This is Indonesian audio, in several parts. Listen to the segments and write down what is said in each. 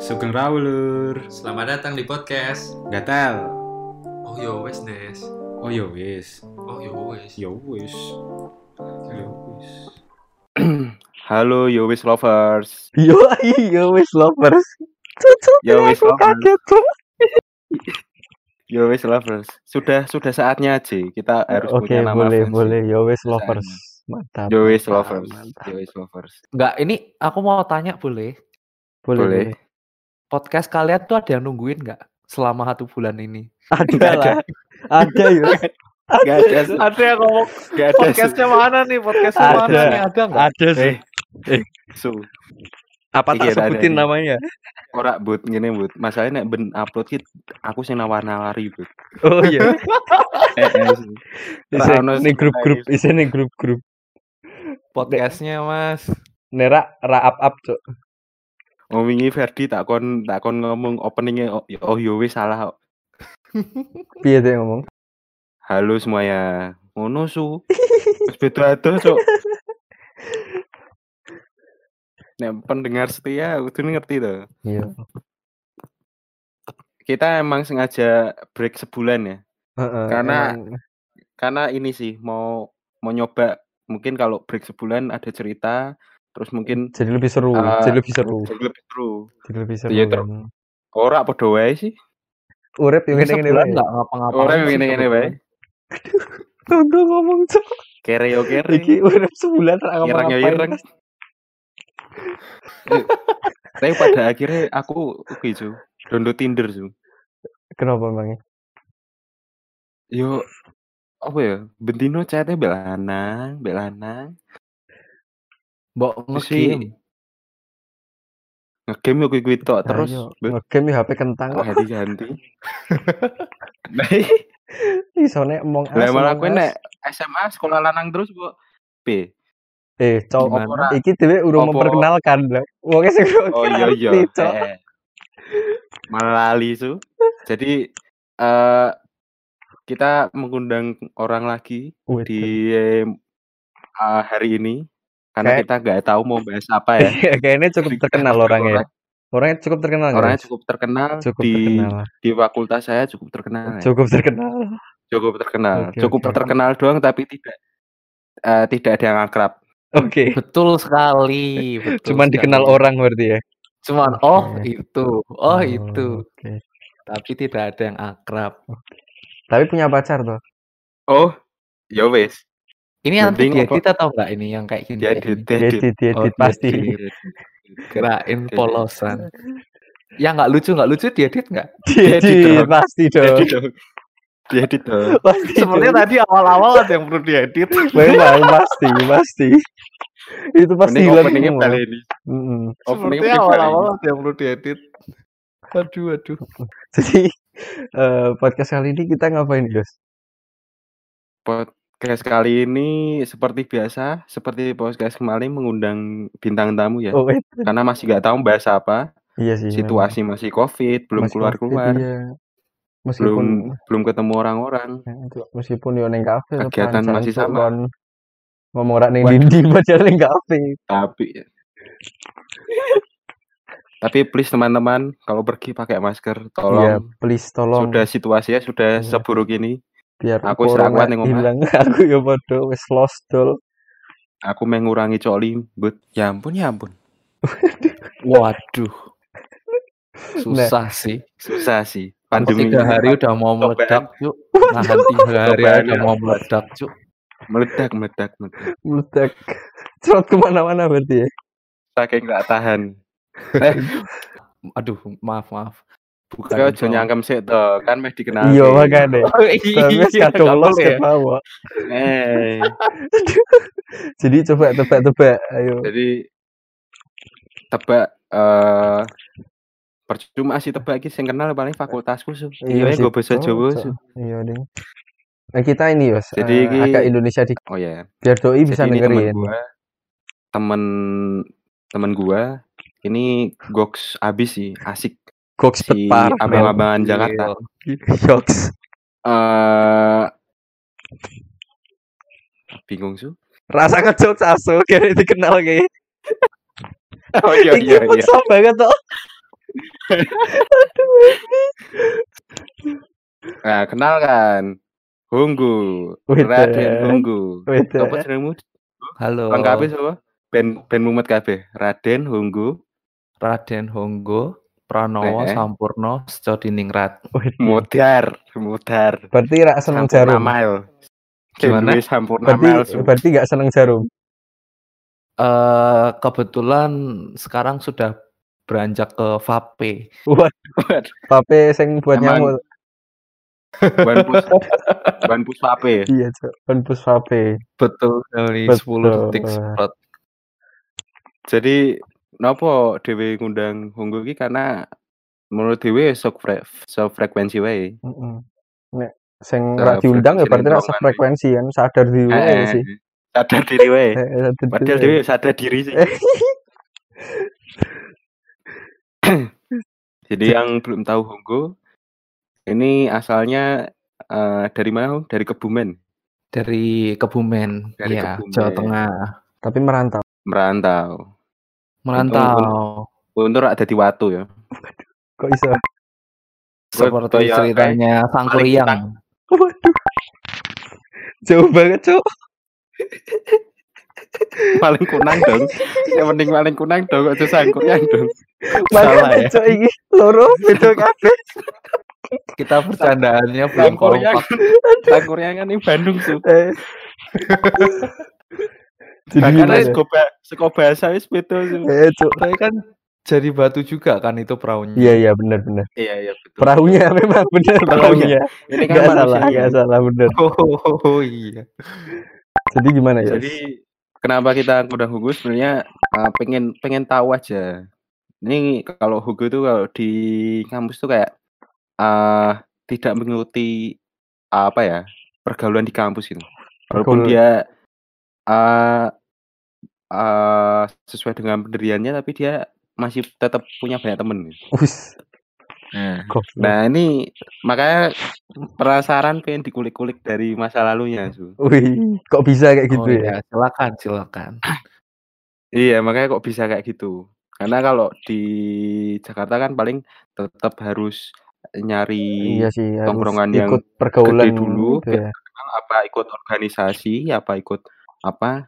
Sugeng Rawulur. Selamat datang di podcast. Gatel. Oh yo wes Des. Oh yo wis. Oh yo wes. Yo wis. Yo wis. Halo Yowis lovers. Yo, yo wis lovers. Cucu, Yo, lovers. kaget tuh. Yowis lovers. Sudah sudah saatnya aja kita harus Oke, punya nama boleh, fancy. boleh. Yo wis Saatnya. lovers. Mantap. Yowis mantap, lovers. mantap. Yowis lovers. Enggak, ini aku mau tanya boleh? Boleh, Boleh. boleh. Podcast kalian tuh ada yang nungguin nggak selama satu bulan ini? Ada Nggak ada. lah. Ada yo. Gak ada. Ada yang ngomong Gak ada. Podcastnya mana nih? Podcastnya Ada. mana nih? Ada nggak? Ada sih. Eh. Su. Apa Iki tak sebutin ada. namanya? Ora but ngene but. Masalahnya nek ben upload ki aku sing nawar-nawari but. Oh iya. Eh, eh, sing grup-grup, nih grup-grup. Podcastnya mas. Nera ra up up cok. Wingi Ferdi tak kon tak kon ngomong openingnya oh, oh Yowis salah. kok. Piye dia ngomong? Halo semuanya. Ngono su. Wis beda adoh, Cuk. Nek pendengar setia kudu ngerti tuh. Iya. Kita emang sengaja break sebulan ya. Heeh, Karena- emang. Karena ini sih mau mau nyoba mungkin kalau break sebulan ada cerita terus mungkin jadi lebih seru, Eh, jadi lebih seru, jadi lebih seru. jadi lebih seru. Iya, ter- Ora padha wae sih. Urip yang Ini ngene-ngene sebulan wae. nggak ngapa-ngapain. Ora sih ngene-ngene wae. Udah ngomong cok. Kere yo kere. Iki urip sebulan ra ngapa-ngapain. ireng. Tapi pada akhirnya aku oke su. Download Tinder su. Kenapa emangnya? Yo apa ya? Bentino chatnya mbak lanang, mbak lanang. Mbok Terus ki- ngegame. Yo kuwi-kuwi tok terus Ayo, mbak ngegame HP kentang kok. ganti-ganti. Nah, Iso nek emong lah malah kowe nek SMA sekolah lanang terus bu P. Eh, cok, Gimana? iki dhewe urung memperkenalkan lah. Wonge sing Oh iya iya. Eh, Malah lali su. Jadi eh kita mengundang orang lagi Wih, di eh, hari ini karena Kayak- kita nggak tahu mau bahas apa ya. Iya, kayaknya cukup terkenal orangnya. orang- Orangnya cukup terkenal Orangnya Mas? cukup terkenal cukup di terkenal. di fakultas saya cukup terkenal. ya. Cukup terkenal. Cukup terkenal. Oke, cukup oke. terkenal doang tapi tidak eh, tidak ada yang akrab. Oke. Betul sekali. Betul Cuman sekali. dikenal orang berarti ya. Cuman oh itu, oh itu. Oke. Tapi tidak ada yang akrab. Tapi punya pacar tuh. Oh, ya wes. Ini nanti diedit atau enggak ini yang kayak gini? Dia kayak di gini? Diedit, diedit Oh, pasti. diedit. Kirain polosan. Yang nggak lucu nggak lucu diedit nggak? Diedit pasti dong. Jadi dong. Pasti. Sebenarnya tadi awal-awal ada yang perlu diedit. Memang pasti, pasti. Itu pasti hilang openingnya balik ini. Openingnya Sepertinya balik. awal-awal ada yang perlu diedit. Aduh, aduh. Jadi eh, podcast kali ini kita ngapain, Guys? Podcast kali ini seperti biasa, seperti podcast kemarin mengundang bintang tamu ya. Oh, wait. Karena masih nggak tahu bahas apa. Iya sih. memang. Situasi masih Covid, belum keluar-keluar, iya. belum Meskipun belum ketemu orang-orang. meskipun yo ning kafe Kegiatan masih sama. kon ngomong rak ning dindi padahal ning kafe. Tapi Tapi please teman-teman, kalau pergi pakai masker, Iya, tolong. please tolong Sudah situasinya sudah Iya. seburuk ini. Biar aku ning omah. hilang. Aku yo padha wis lost dol. Aku mengurangi coli, but ya ampun ya ampun. Waduh. Susah sih. Susah sih. Pandemi tiga hari udah mau meledak, Cuk. Nahan tiga hari udah ya. mau meledak, Cuk. meledak, meledak, meledak. Meledak. Cerot ke mana-mana berarti ya. Saking nggak tahan. Aduh, maaf, maaf. Bukan Kau aja nyangkem sih tuh, kan meh dikenal. Iya makanya. Oh, iya, Tapi kadung ya. ke bawah. Eh, Jadi coba tebak-tebak ayo. jadi tebak eh percuma sih tebak iki sing kenal paling fakultasku su. Iya, sih, gue bahasa Cok, Jawa Cok. su. Iya, Ding. Nah, kita ini, Yos. Jadi iki- agak Indonesia di Oh ya. biar doi bisa Jadi ini temen dengerin. gua, temen temen gua ini goks abis sih, asik Goks si par. abang-abangan Jakarta. Goks. Eh bingung su. Rasa ngejokes asu kira dikenal kayak. Oh iya Iki iya iya. peksa banget toh. Nah, kenal kan? Hunggu, Raden. Hunggu. Apa jenengmu? Halo. Lengkapnya sapa? Ben Ben Mumet kabeh. Raden Hunggu Raden Honggo, Pranowo, Eh. Sampurno, Stodiningrat. Wih, Mudar, Mudar. Berarti rak seneng Sampurna jarum. Mile. Gimana? Sampurna. Berarti berarti gak seneng jarum. Eh kebetulan sekarang sudah beranjak ke vape. Waduh, pape sing buat Emang- nyamuk. Ban pus Ban pus vape. Iya, Cok. Penpus vape. Betul sekali Betul. 10 detik. Jadi nopo Dewi ngundang Hunggu iki karena menurut Dewi sok fre sok frekuensi wae. Heeh. Nek sing rak diundang ya frekuensi berarti nongkrongan. sefrekuensi kan, sadar diri wae Eh, sih. sadar diri wae. Eh, eh, sadar Padahal diri Dewi sadar diri sih. Jadi yang belum tahu Hunggu ini asalnya eh, dari mana? Dari Kebumen, Dari Kebumen, Dari ya, Kebumen. Jawa Tengah. Tapi merantau. merantau. Merantau. Untuk ada di Watu ya. Kok iso? Seperti Kayak- ceritanya Sang Kuryang. Waduh. Jauh banget, Cok. paling kunang dong. Yang penting paling kunang dong, kok susah kurang dong. Salah ya. Cok iki loro beda kabeh. Kita bercandaannya belum kompak. Sang Kuryang kan ini Bandung tuh. Eh. Jadi Bahkan gimana? seko ba- seko bahasa wis beda. Eh, Cok. Tapi kan jadi batu juga kan itu perahunya. Iya, iya, benar benar. Iya iya betul. Perahunya memang benar Perahunya. Ini kan Enggak salah, enggak salah benar. Oh, oh, oh, iya. Jadi gimana ya? Jadi kenapa kita ngundang Hugo sebenarnya uh, pengen pengen tahu aja. Ini kalau Hugo tuh kalau di kampus tuh kayak uh, tidak mengikuti uh, apa ya pergaulan di kampus gitu. Walaupun dia uh, uh, sesuai dengan pendiriannya, tapi dia masih tetap punya banyak temen. gitu. Wis, Nah, nah ini makanya penasaran pengen dikulik-kulik dari masa lalunya. Su. Wih, kok bisa kayak gitu oh, ya? iya. Silakan, silakan. Iya, makanya kok bisa kayak gitu. Karena kalau di Jakarta kan paling tetap harus nyari Iya sih, harus tongkrongan yang ikut pergaulan gede dulu, gitu ya. apa ikut organisasi, apa ikut apa.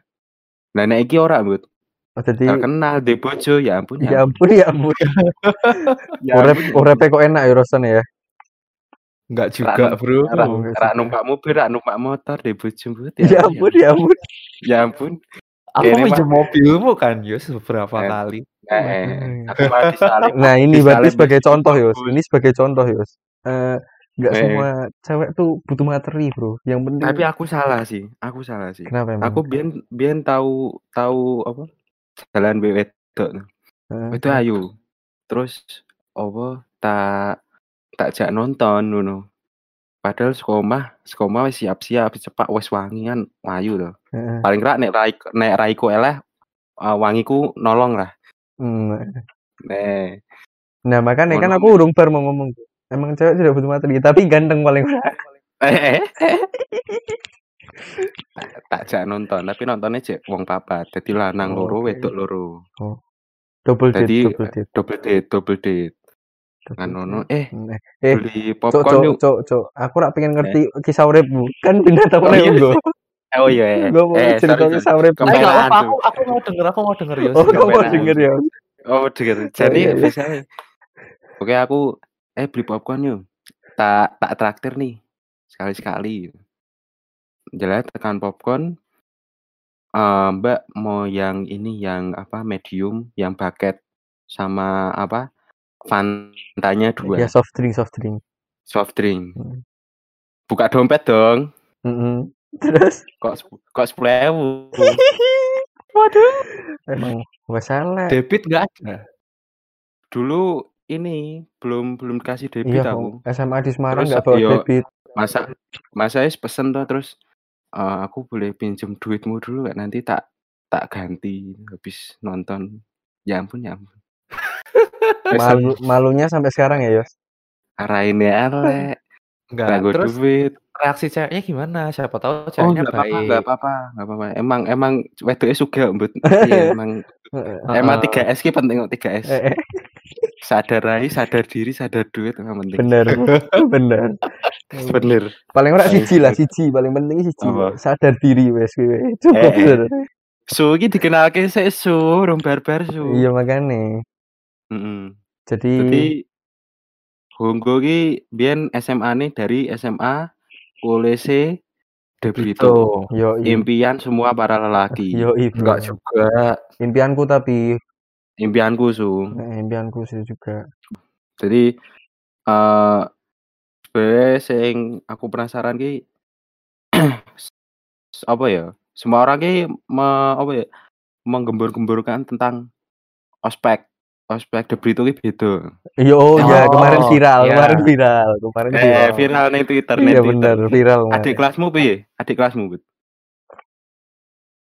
Nah, nek iki ora, Mbut. Oh, jadi Gak kenal de bojo, ya ampun ya ampun ya ampun. Ya Urep ampun, ya urepe kok enak ya rasanya ya. Enggak juga, Bro. rak numpak mobil, rak numpak motor de bojo, Mbut. Ya ampun ya ampun. Ya ampun. Aku minjem mobilmu kan, Yus, beberapa Eh. kali. Eh, eh. Nah, ini berarti sebagai di contoh, kampus. Ini sebagai contoh, Yos. Eh nggak Eh. semua cewek tuh butuh materi, Bro. Yang penting Tapi aku salah sih. Aku salah sih. kenapa emang? Aku biyen biyen tahu tahu apa? Jalan wedok. Eh, Itu ayu. Terus apa tak tak jak nonton ngono. Padahal sekomah, sekomah wis siap-siap cepak wis wangi kan ayu loh. eh, Paling rak nek rai nek raiku eleh uh, wangiku nolong lah. hmm. Nek Nah, makanya kan aku urung bar mau ngomong. Emang cewek tidak butuh materi, tapi ganteng paling eh, eh. tak- jak nonton, tapi nontonnya cek wong papat. Dadi lanang Oh, loro, wedok loro. double date, Jadi double date. double date, double date. double Kan date. ono eh Nah, Eh, beli popcorn cok, yuk. cok, cok. Aku rak pengen ngerti kisah uripmu. Kan pindah Oh, iya. Ego. Oh iya, iya. Gue mau eh, cerita kisah uripmu. Eh, apa, aku, aku mau denger, aku mau denger, Yus. Oh, mau denger ya? Oh, denger. Jadi iya, iya. biasanya Oke, aku eh beli popcorn yuk. Tak tak traktir nih. Sekali-sekali. Jelas tekan popcorn. Eh, Mbak mau yang ini yang apa medium, yang bucket sama apa? Fantanya dua. Ya soft drink, soft drink. Soft drink. Hmm. Buka dompet dong. Mm-mm. Terus Kok kok sepuluh emang gak salah. Debit nggak ada. Dulu ini belum belum dikasih debit Iya, aku. SMA di Semarang nggak bawa yo, debit. masa masa es pesen tuh terus eh, aku boleh pinjem duitmu dulu gak nanti tak tak ganti habis nonton ya ampun ya ampun Malu, malunya sampai sekarang ya, Yos. arahin ya elek Enggak. Gak Terus duit reaksi ceweknya gimana? Siapa tahu oh ceweknya nggak apa-apa baik. nggak apa-apa nggak apa-apa emang emang wedoknya suka mbut Iya, emang emang Heeh. 3 s ki penting kok 3 s Eh, eh. Sadar aja, sadar diri, sadar duit yang penting. Bener, bener. Bener. Paling ora siji lah, siji. Paling penting siji. Apa? Sadar diri wes kowe. Cukup. Eh, eh. Su iki dikenalke sik su, rong barbar su. Iya makane. Heeh. Jadi, Jadi Honggo ki biyen SMA nih dari SMA Kolese De Brito. Itu. yo Impian semua para lelaki. yo Enggak juga. Impianku tapi Impianku su. eh, impianku sih juga. Jadi eh sebenarnya sing aku penasaran ki apa ya? Semua orang ki me- apa ya? menggembur-gemburkan tentang ospek. Ospek De Brito ki beda. Yo oh, ya kemarin viral, iya. kemarin viral, kemarin Eh, viral. viral ning Twitter Iya ning bener, Twitter. viral. Adik kelasmu piye? Adik kelasmu, Bud?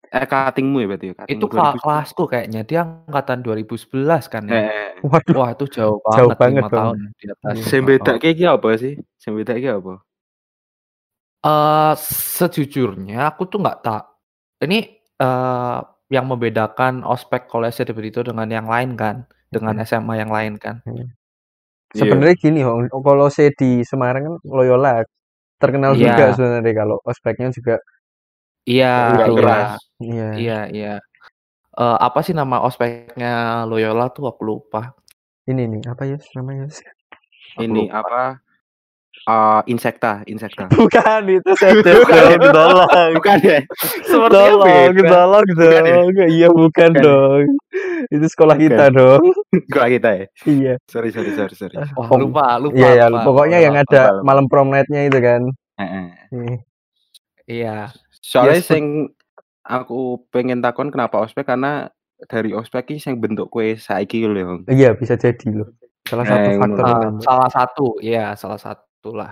Eh, katingmu ya berarti ya? Katingmu Itu kela- 2010. kelasku kayaknya dia angkatan 2011 kan ya. eh. Waduh, Wah, itu jauh Jauh banget, banget lima dong. tahun di atas. Sing bedake iki apa sih? Sing bedake iki apa? Eh, sejujurnya aku tuh nggak tak. Ini eh yang membedakan ospek kolese De Brito dengan yang lain kan, dengan SMA yang lain kan. Iya. sebenarnya gini, Hong. Kalau saya di Semarang kan Loyola terkenal Iya. juga sebenarnya kalau ospeknya juga. Iya, iya, keras. Iya. iya, iya. Eh, apa sih nama ospeknya Loyola tuh aku lupa. Ini nih, apa ya namanya? Ini lupa. apa? Eh, insekta, insekta. Bukan itu saya tolong. Bukan ya? Sepertinya Tolong, beda. tolong Bukan ya? dong. Iya bukan Bukan. dong. Itu sekolah Bukan. kita dong. Enggak kita ya. Iya. Sorry, sorry, sorry, sorry. Wah, Pok- lupa, lupa. Iya ya, lupa. pokoknya Lupa, yang lupa. ada lupa. malam prom night-nya itu kan. Eh, eh. Iya. Soalnya Yes, sing aku pengen takon kenapa ospek karena dari ospek iki sing bentuk kue saiki lho, Hong. Iya, bisa jadi loh. Salah Eh, satu faktor utama. salah satu, ya salah satu lah.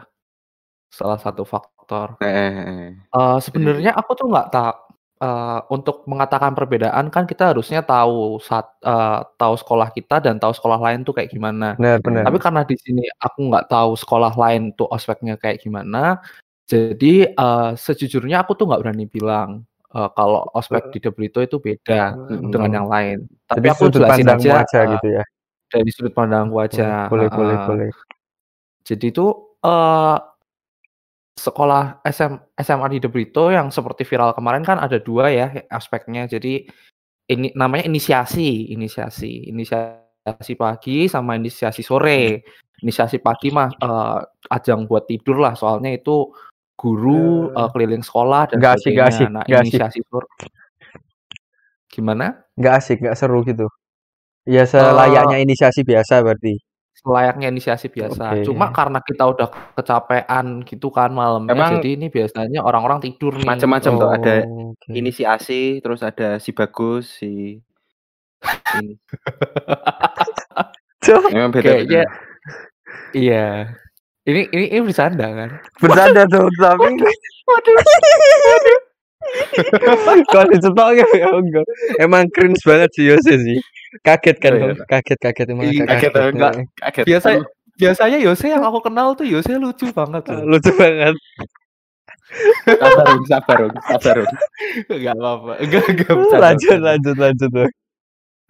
Salah satu faktor. Eh, eh, eh. Eh, sebenarnya aku tuh nggak tak eh, untuk mengatakan perbedaan kan kita harusnya tahu saat eh, tahu sekolah kita dan tahu sekolah lain tuh kayak gimana. Benar, benar. Tapi karena di sini aku nggak tahu sekolah lain tuh ospeknya kayak gimana, jadi eh, sejujurnya aku tuh nggak berani bilang eh, kalau ospek di De Brito itu beda Mm-mm. dengan yang lain. Tapi Jadi aku sudut jelasin aja, aja eh, gitu ya. dari sudut pandangku aja. Boleh, boleh, Heeh. boleh. Jadi itu eh sekolah SM, SMA di De Brito yang seperti viral kemarin kan ada dua ya aspeknya. Jadi ini namanya inisiasi, inisiasi, inisiasi pagi sama inisiasi sore. Inisiasi pagi mah eh, ajang buat tidur lah, soalnya itu guru eh, keliling sekolah dan Nggak asik, sebagainya. asik, Nah, asik. inisiasi sore gimana? Nggak asik, nggak seru gitu. Ya selayaknya inisiasi biasa berarti. Selayaknya inisiasi biasa. Oke. Cuma karena kita udah kecapean gitu kan malamnya, Emang jadi ini biasanya orang-orang tidur nih. Macam-macam tuh ada Oh, oke. inisiasi, terus ada si bagus, si Memang Kayaknya beda-beda. iya. Ini ini ini bercanda kan? Bercanda tuh, tapi Kalau dicetok ya ya enggak. Emang cringe banget sih Yose sih. Kaget kan, Oh, iya. Kaget kaget emang Iya, Kaget, kaget. enggak. eh. Kaget. Biasa biasanya Yose yang aku kenal tuh Yose lucu banget loh. Lucu banget. Sabar, sabar, sabar. Enggak apa-apa. Enggak enggak. Lanjut bercanda. lanjut lanjut. Bang.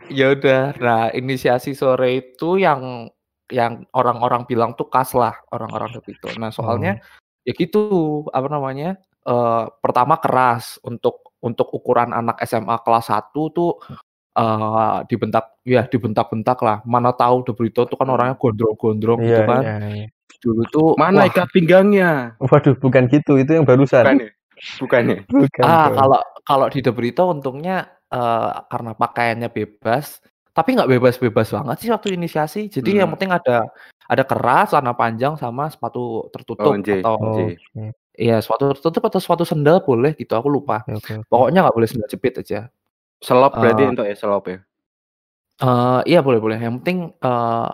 Ya udah. Nah, inisiasi sore itu yang yang orang-orang bilang tuh kas lah orang-orang itu. Nah, soalnya ya gitu apa namanya? eh pertama keras untuk untuk ukuran anak SMA kelas 1 tuh eh dibentak ya dibentak-bentak lah. Mana tahu De Brito tuh kan orangnya gondrong-gondrong gitu Iya, kan. iya, iya. Dulu tuh Mana wah, ikat pinggangnya? Waduh, bukan gitu. Itu yang barusan. Bukan ya? Bukan ya? Bukan. ah kalau kalau di De Brito untungnya eh karena pakaiannya bebas, tapi nggak bebas-bebas banget sih waktu inisiasi. Jadi yang Hmm. penting ada ada keras, celana panjang sama sepatu tertutup Oh, J. atau Oh, iya sepatu tertutup atau sepatu sendal boleh gitu. Aku lupa. oke. Pokoknya nggak boleh sendal jepit aja. Selop berarti Eh, untuk ya selop ya. eh iya boleh boleh. Yang penting eh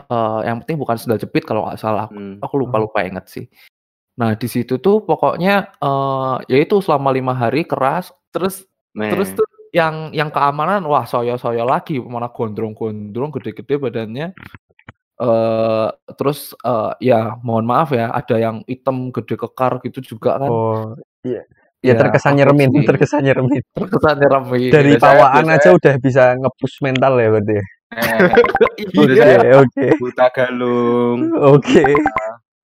eh, yang penting bukan sendal jepit kalau nggak salah. Aku, Hmm. aku lupa lupa inget sih. Nah di situ tuh pokoknya eh ya itu selama lima hari keras. Terus Nah, Terus tuh yang yang keamanan wah soyo-soyo lagi mana gondrong-gondrong gede-gede badannya. Eh terus eh ya mohon maaf ya ada yang hitam gede kekar gitu juga kan. Oh, iya. Ya Ya, terkesan nyeremin, sih. terkesan nyeremin. Terkesan nyerem Dari biasanya- bawaan biasanya- aja udah bisa nge-push mental ya berarti. ya? Eh, Oke, Iya. oke. buta galung, Oke.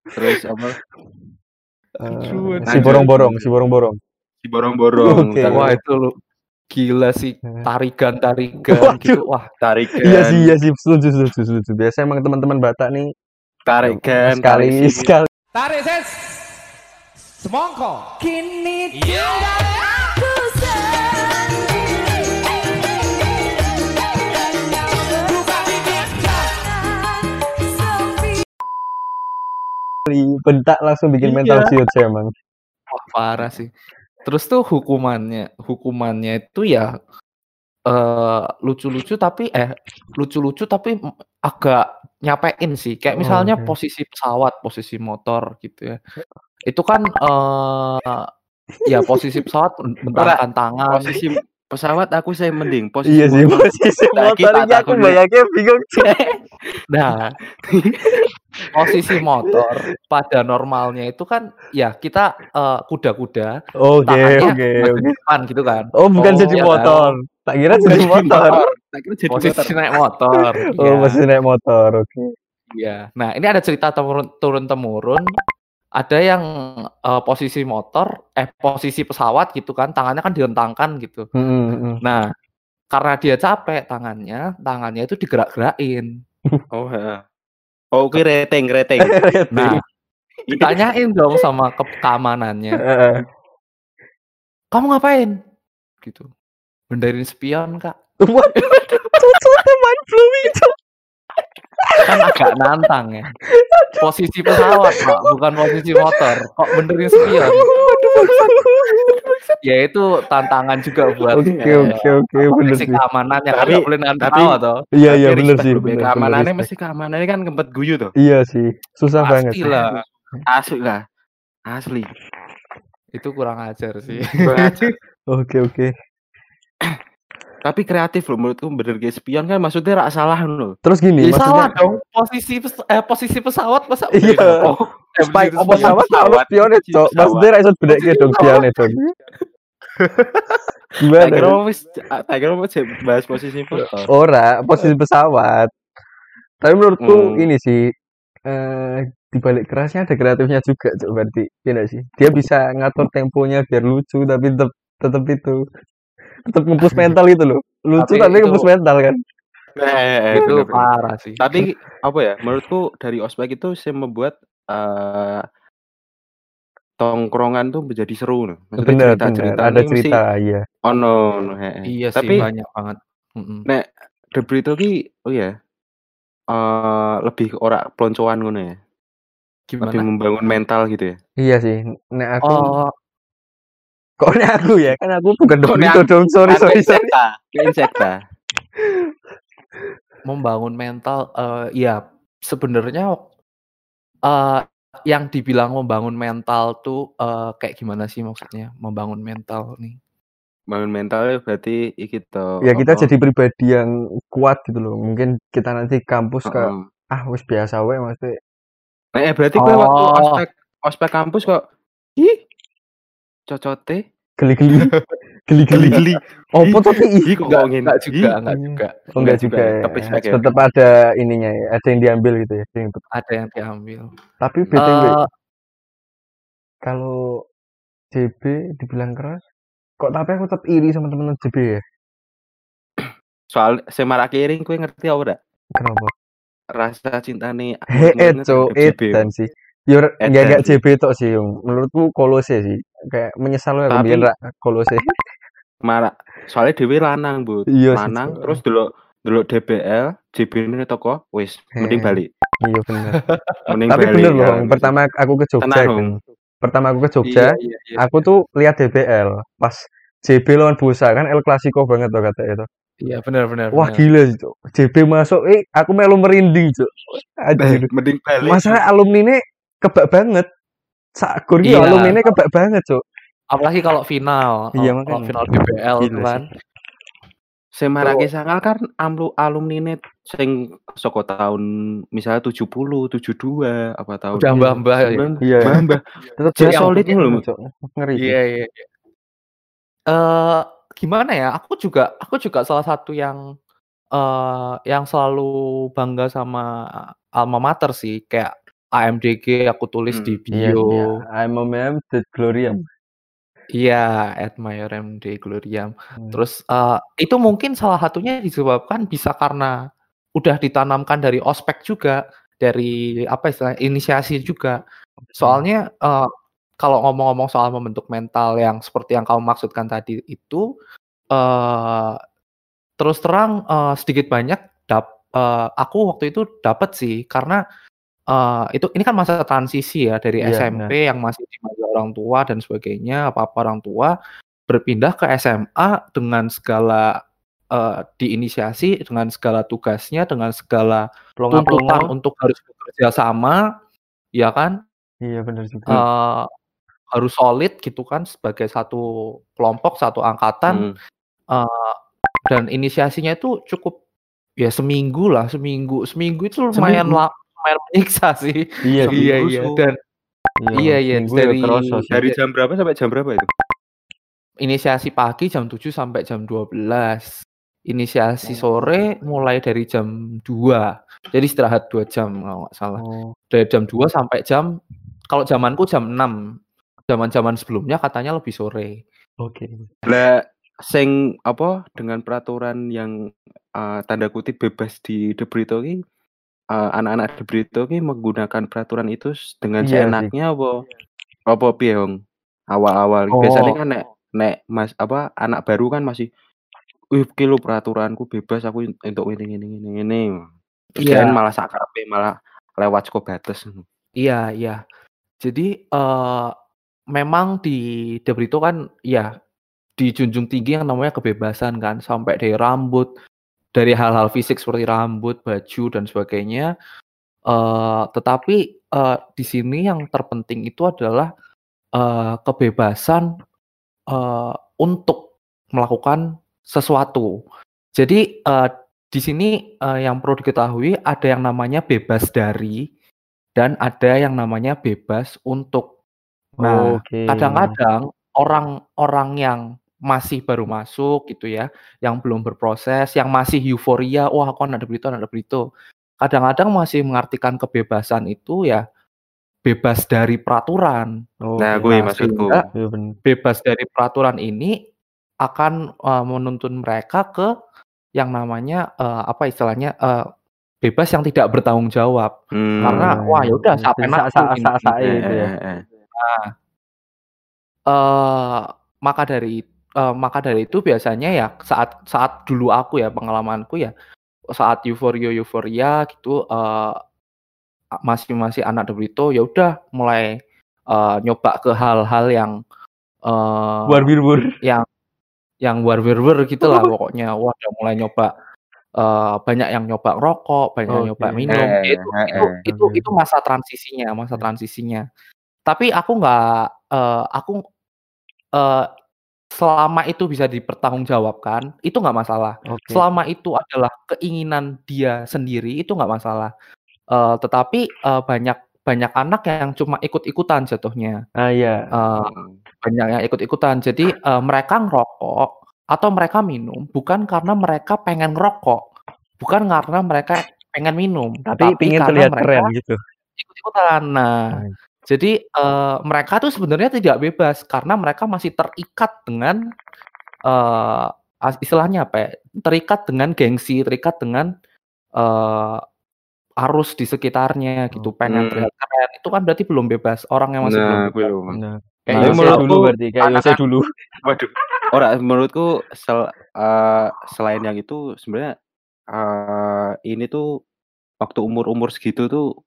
terus apa? Eh, si borong-borong, si borong-borong. Si borong-borong, Oke. tar- Wah itu lu gila sih tarigan-tarigan Waduh. gitu. Wah, tarikan, Iya sih, iya sih, setuju, setuju, setuju. Biasanya emang teman-teman Batak nih tarikan, sekali tarik sekali Tarik ses. Semongko. Kini Aku bentak langsung bikin Iya. mental ciut sih emang. wah parah sih. Terus tuh hukumannya, hukumannya itu ya eh lucu-lucu tapi eh lucu-lucu tapi agak nyapein sih. Kayak Oh, misalnya oke. posisi pesawat, posisi motor gitu ya. Itu kan eh ya posisi pesawat bentangkan tangan. Posisi pesawat aku saya mending, posisi Iya sih, motor. posisi Nah, motor kita ini aku bayangnya bingung. Nah, posisi motor pada normalnya itu kan ya kita eh, kuda-kuda Oke, tangannya oke, maju oke. di depan gitu kan. Oh, bukan Oh, jadi iya motor. Tak kira jadi motor. Tak kira jadi Posisi motor. naik motor. Oh, iya. masih naik motor. Oke. Iya. Nah, ini ada cerita turun turun temurun. Ada yang eh, posisi motor, eh posisi pesawat gitu kan, tangannya kan direntangkan gitu. Hmm, hmm, hmm. Nah, karena dia capek tangannya, tangannya itu digerak-gerakin. Oh, heeh. Oh, oke rating, rating. Nah, ditanyain dong sama ke keamanannya, kamu ngapain? Gitu. Benderin spion kak. Mind blowing itu. Kan agak nantang ya. Posisi pesawat pak, bukan posisi motor. Kok benderin spion? Ya itu tantangan juga buat Oke, eh, oke, oke, apa, bener sisi sih. keamanannya kan Tapi- nggak boleh nahan tapi- toh. Iya, iya bener sih. bener, Keamanannya bener, mesti keamanannya kan kempet guyu tuh. Iya sih, susah banget. Pasti lah. Asli lah. Asli. Itu kurang ajar sih. Oke, oke. Tapi kreatif loh menurutku bener kayak spion kan maksudnya rak salah loh. Terus gini, Ya, salah maksudnya dong. Posisi pes- eh, posisi pesawat masa Iya. Oh, spike apa spion. sama pesawat, posisi Cok. pesawat. Maksudnya ra iso dong spione dong. Tak Gimana? kira wis tak kira wis bahas posisi motor. Ora, posisi pesawat. Tapi menurutku Hmm. ini sih eh di balik kerasnya ada kreatifnya juga, Cok, berarti. Iya nggak sih? Dia bisa ngatur temponya biar lucu tapi tetap tetap itu tetap ngepus mental itu loh. Lucu Tapi tapi, itu- ngepus mental kan. Eh, itu bener-bener. parah sih. Tapi apa ya? Menurutku dari ospek itu saya membuat eh tongkrongan tuh menjadi seru loh. Maksudnya Bener, bener. cerita-cerita Ada ini mesti cerita, iya. ono ono, heeh. iya sih Tapi banyak banget. Nek The Brito ki oh ya eh lebih ke ora peloncoan ngono ya. Lebih Gimana? membangun mental gitu ya. Iya sih. Nek aku Oh, kok nek aku ya, kan aku bukan nek Dobrito dong. Sorry, Aku sorry, sorry. insekta, membangun mental eh ya sebenarnya eh yang dibilang membangun mental tuh eh kayak gimana sih maksudnya membangun mental nih? Bangun mentalnya berarti iki to. Ya kita apa, jadi pribadi yang kuat gitu loh. Mungkin kita nanti kampus ke heeh. ah wis biasa wae maksudnya. Eh berarti waktu Oh. ospek ospek kampus kok cocote Geli-geli. Geli-geli. geli. Oh, foto ih. Ih kok Enggak, ngene. enggak juga, enggak juga. Oh, enggak juga. ya. Tapi ya. Tetap ada ininya ya, ada yang diambil gitu ya. ada yang Ada yang diambil. Tapi BTW Eh, kalau JB dibilang keras, kok tapi aku tetap iri sama temen-temen JB ya? Soal semara kiring kowe ngerti apa ora? Kenapa? Rasa cintane Hee, cok, JB. edan sih. Edan enggak enggak sih. JB tok sih, Yung. Menurutku kolose sih. Kayak menyesal ya Tapi- kemudian rak kolose. Mara soalnya dhewe lanang, Bu. Iya sih, lanang Cok. terus delok delok DBL, JB ini toko wis mending Heh. balik. Iya bener. Mending Tapi balik. bener loh, kan. pertama aku ke Jogja Tenang, kan. Pertama aku ke Jogja, iya, iya, iya. aku tuh lihat DBL pas JB lawan Busa kan El Clasico banget tuh kata itu. Iya, benar benar. Wah benar. gila sih, Cok. JB masuk, eh aku melu merinding, Cok. Eh, mending balik. Masalah alumni ini kebak banget. Sakur Iya. iya. alumni ini kebak banget, Cok. Apalagi kalau final, Iya, kalau- final DBL Gila tuh kan. Semarake sangal kan amlu alumni net sing saka tahun misalnya 70, 72 apa tahun Udah mbah-mbah ya. Iya. Mbah-mbah. Tetap Dia yang solid loh. Cok. Ngeri. Iya, iya, iya. Eh, gimana ya? Aku juga aku juga salah satu yang eee, yang selalu bangga sama alma mater sih, kayak AMDG aku tulis Hmm. di Iya, bio. I'm a man that gloriam. Iya, admire MD Gloriam. Hmm. Terus, eee, itu mungkin salah satunya disebabkan bisa karena udah ditanamkan dari ospek juga, dari apa istilahnya, inisiasi juga. Soalnya, eee, kalau ngomong-ngomong soal membentuk mental yang seperti yang kamu maksudkan tadi itu, eee, terus terang, eee, sedikit banyak dap eee, aku waktu itu dapet sih karena, eee, itu ini kan masa transisi ya dari Iya, SMP yang masih dimanja orang tua dan sebagainya, apa-apa orang tua, berpindah ke SMA dengan segala, eee, diinisiasi, dengan segala tugasnya, dengan segala tuntutan Plonga-plongo. untuk harus bekerja sama, ya kan? Iya, bener juga. Eee, harus solid gitu kan sebagai satu kelompok, satu angkatan, Hmm. eee, dan inisiasinya itu cukup ya seminggu lah, seminggu seminggu itu lumayan Seminggu? Lumayan menyiksa sih. Iya. Iya iya, dan Iya, iya iya, seminggu ya dari. Dari jam berapa sampai jam berapa itu? inisiasi pagi jam 7 sampai jam 12. Inisiasi sore mulai dari jam 2. Jadi istirahat 2 jam kalau nggak salah. Oh. Dari jam 2 sampai jam kalau zamanku jam 6. Zaman-zaman sebelumnya katanya lebih sore. Oke. Lah sing apa dengan peraturan yang uh, tanda kutip bebas di De Brito ki uh, anak-anak De Brito ki menggunakan peraturan itu dengan Iya seenaknya apa apa piye? Awal-awal biasanya Oh. kan nek nek Mas apa anak baru kan masih wih kilo peraturanku bebas aku untuk ini ini ini ini. Terus Iya. malah sakarepe malah lewat saka batas. Iya iya. Jadi, eee, memang di De Brito kan ya dijunjung tinggi yang namanya kebebasan kan, sampai dari rambut, dari hal-hal fisik seperti rambut, baju, dan sebagainya. Eee, tetapi, eee, di sini yang terpenting itu adalah, eee, kebebasan, eee, untuk melakukan sesuatu. Jadi, eee, di sini, eee, yang perlu diketahui ada yang namanya bebas dari, dan ada yang namanya bebas untuk. Nah, kadang-kadang orang-orang yang masih baru masuk gitu ya, yang belum berproses, yang masih euforia, "Wah aku De Brito anak De Brito." Kadang-kadang masih mengartikan kebebasan itu ya, bebas dari peraturan. Nah, kuwi Nah, maksudku. sehingga Iya bener. bebas dari peraturan ini akan, eee, menuntun mereka ke yang namanya, eee, apa istilahnya, eee, bebas yang tidak bertanggung jawab. Hmm. Karena, wah ya udah sak- gini. Eh, itu ya. Nah, eee, maka dari eee, maka dari itu biasanya ya saat saat dulu aku ya, pengalamanku ya, saat euforia-euforia gitu, eee, a masih masih anak De Brito, ya udah mulai, eee, nyoba ke hal-hal yang, eee, War-wir-wur. yang yang war-wir-wir gitulah pokoknya. Wah, udah mulai nyoba, eee, banyak yang nyoba ngerokok, banyak yang nyoba minum. Eh, Itu eh, itu eh. itu itu masa transisinya masa transisinya. Tapi aku nggak, eee, aku, eee, selama itu bisa dipertanggungjawabkan, itu nggak masalah. Oke. Selama itu adalah keinginan dia sendiri, itu nggak masalah. Eee, tetapi, eee, banyak banyak anak yang cuma ikut-ikutan jatuhnya. Ah, iya. Eee, banyak yang ikut-ikutan. Jadi, eee, mereka ngerokok atau mereka minum bukan karena mereka pengen ngerokok, bukan karena mereka pengen minum, Tapi pingin karena terlihat mereka keren gitu. ikut-ikutan. Nah. Jadi, eee, mereka tuh sebenarnya tidak bebas karena mereka masih terikat dengan, as istilahnya apa ya, terikat dengan gengsi, terikat dengan, eee, arus di sekitarnya gitu, pengen Hmm. terlihat keren. Itu kan berarti belum bebas, orang yang masih belum Nah, bebas. Bener. Nah, Kayak Tapi Yose menurutku dulu berarti, kayak Yose anak-anak dulu. Waduh. Ora menurutku sel eee, selain yang itu sebenarnya, eee, ini tuh waktu umur-umur segitu tuh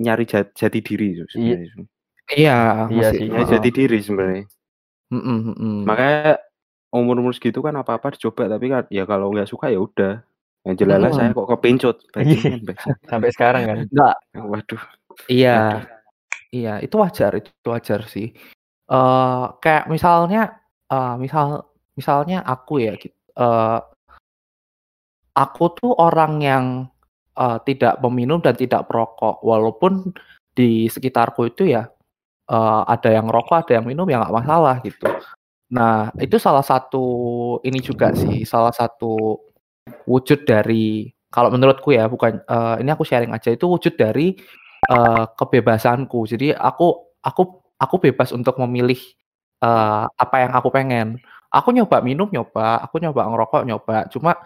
nyari ja jati diri Iya. sebenarnya. Iya, Iya sih. Nyari jati diri sebenarnya. Mhm mhm. Makanya umur-umur segitu kan apa-apa dicoba tapi kan ya kalau nggak suka ya udah. Yang jelas saya kok kepincut, bajingan. Sampai sekarang kan. Enggak, Waduh. iya. Waduh. Iya, itu wajar itu wajar sih. Eee, kayak misalnya, eee, misal misalnya aku ya eee aku tuh orang yang, eee, tidak peminum dan tidak perokok, walaupun di sekitarku itu ya, eee, ada yang ngerokok, ada yang minum, ya nggak masalah gitu. Nah, itu salah satu ini juga sih, salah satu, wujud dari kalau menurutku ya bukan eh, ini aku sharing aja itu wujud dari eh, kebebasanku. Jadi aku aku aku bebas untuk memilih eh, apa yang aku pengen. Aku nyoba minum nyoba, aku nyoba ngerokok nyoba. Cuma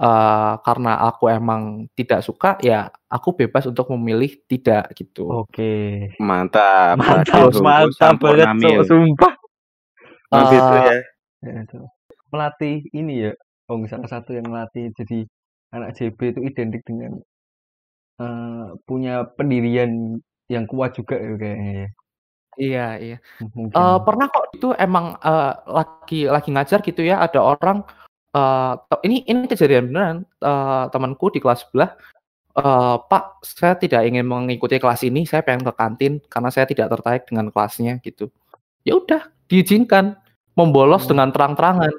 eh, karena aku emang tidak suka ya aku bebas untuk memilih tidak gitu. Oke. Mantap. Mantap, mantap banget. Cok, sumpah. Emang Eh, gitu ya. Ya. Melatih ini ya, oh salah satu yang melatih jadi anak JB itu identik dengan eh, punya pendirian yang kuat juga ya kayaknya ya. Iya, iya. Mungkin. Eh, pernah kok itu emang eh, lagi lagi ngajar gitu ya ada orang eh, te- ini ini kejadian beneran eh, temanku di kelas sebelah eh, Pak saya tidak ingin mengikuti kelas ini saya pengen ke kantin karena saya tidak tertarik dengan kelasnya gitu ya udah diizinkan membolos Oh. dengan terang-terangan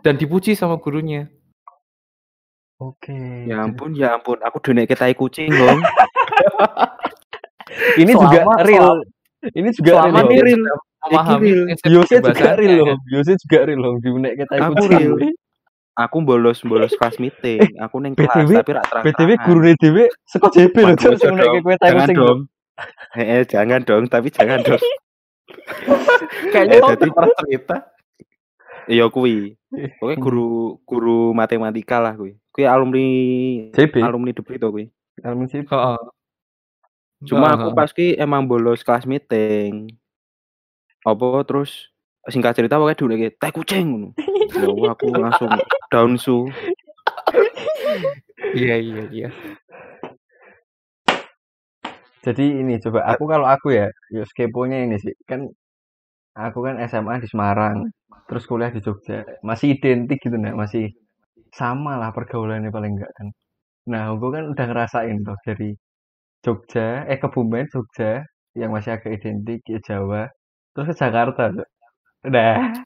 dan dipuji sama gurunya Oke. Ya ampun, ya ampun. Aku dunia tai kucing, Hong. Ini juga Selama- real. selama- Ini juga selama real. dia real. memahami Yose juga real loh. Yose juga real loh. Diunek kita Aku ikut real. Aku bolos bolos kelas meeting. Aku neng kelas BTW tapi rak terang. BTW guru dhewe saka JB loh, Jangan dong. Eh, jangan dong, tapi jangan dong. kayaknya Eh, jadi- pernah cerita Iya kui. Pokoknya guru guru matematika lah kui. Kui alumni JB. alumni Debrito kui. Alumni JB. Heeh. Cuma aku pas ki emang bolos kelas meeting. Apa terus singkat cerita pokoknya dulu kayak tai kucing. Ya Allah, aku langsung down su. iya iya iya Jadi ini coba aku kalau aku ya, yo skeponya ini sih. Kan aku kan SMA di Semarang, terus kuliah di Jogja. Masih identik gitu nah, masih sama lah pergaulannya paling enggak kan. Nah, aku kan udah ngerasain tuh dari Jogja, eh Kebumen, Jogja, yang masih agak identik, ya Jawa, terus ke Jakarta. Cok. Udah,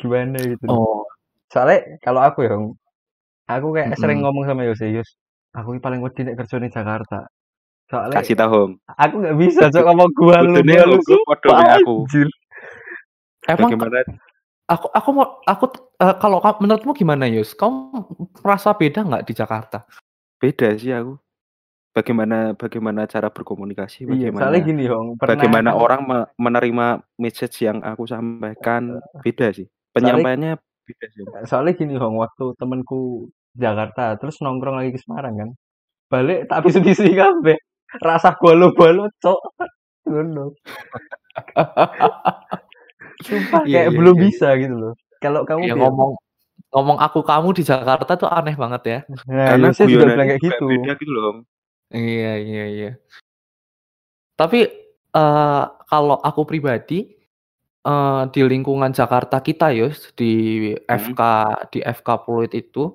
gimana gitu. oh Soalnya kalau aku ya, aku kayak Mm-mm. sering ngomong sama Yose, Yus, aku ini paling wedi nek kerja di Jakarta. Soalnya Kasih tahu Hong. aku nggak bisa cok ngomong gua lu gua lu podo aku. anjir. emang Bagaimana Aku aku mau aku eh, kalau menurutmu gimana Yus? Kamu merasa beda nggak di Jakarta? beda sih aku. Bagaimana bagaimana cara berkomunikasi, Iya, bagaimana soalnya gini Hong, pernah bagaimana orang me- menerima message yang aku sampaikan beda sih. Penyampaiannya beda sih. soalnya gini Hong, waktu temenku Jakarta terus nongkrong lagi ke Semarang kan. Balik tak habis bisi kabeh. Rasa golo-golo cok. Ngono. Sumpah Iya, kayak iya, belum iya. bisa gitu loh. Kalau kamu Ya ngomong ngomong aku kamu di Jakarta tuh aneh banget ya. nah, Karena Yose juga guyonannya bilang kayak juga gitu. beda gitu loh. Iya iya iya. Tapi eh, kalau aku pribadi eh, di lingkungan Jakarta kita Yus di FK di FK Pluit itu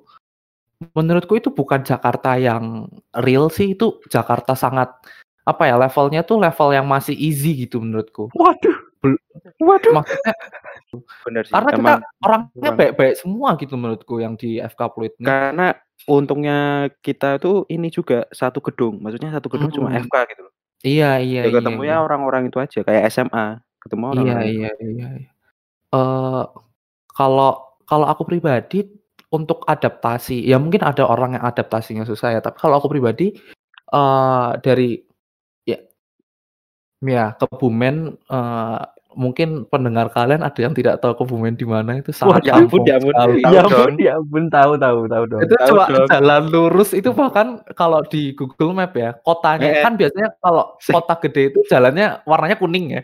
menurutku itu bukan Jakarta yang real sih itu Jakarta sangat apa ya levelnya tuh level yang masih easy gitu menurutku. Waduh. Bel- Waduh. Maksudnya Bener sih. karena kita Emang orangnya baik-baik semua gitu menurutku yang di FK Pluit ini. karena untungnya kita tuh ini juga satu gedung. Maksudnya satu gedung cuma Mm. FK gitu loh. Iya iya Ya iya. ketemu iya. ya orang-orang itu aja kayak SMA, ketemu Iya orang-orang. iya iya. iya. Eh kalau kalau aku pribadi untuk adaptasi, ya mungkin ada orang yang adaptasinya susah ya. Tapi kalau aku pribadi eh dari ya ya Kebumen eh, mungkin pendengar kalian ada yang tidak tahu Kebumen di mana itu sangat ya ampun, ya ampun. ya dong. ampun, ya ampun, tahu tahu tahu dong. Itu Tahu cuma dong. jalan lurus itu bahkan kalau di Google Map ya kotanya Eh, kan biasanya kalau kota gede itu jalannya warnanya kuning ya.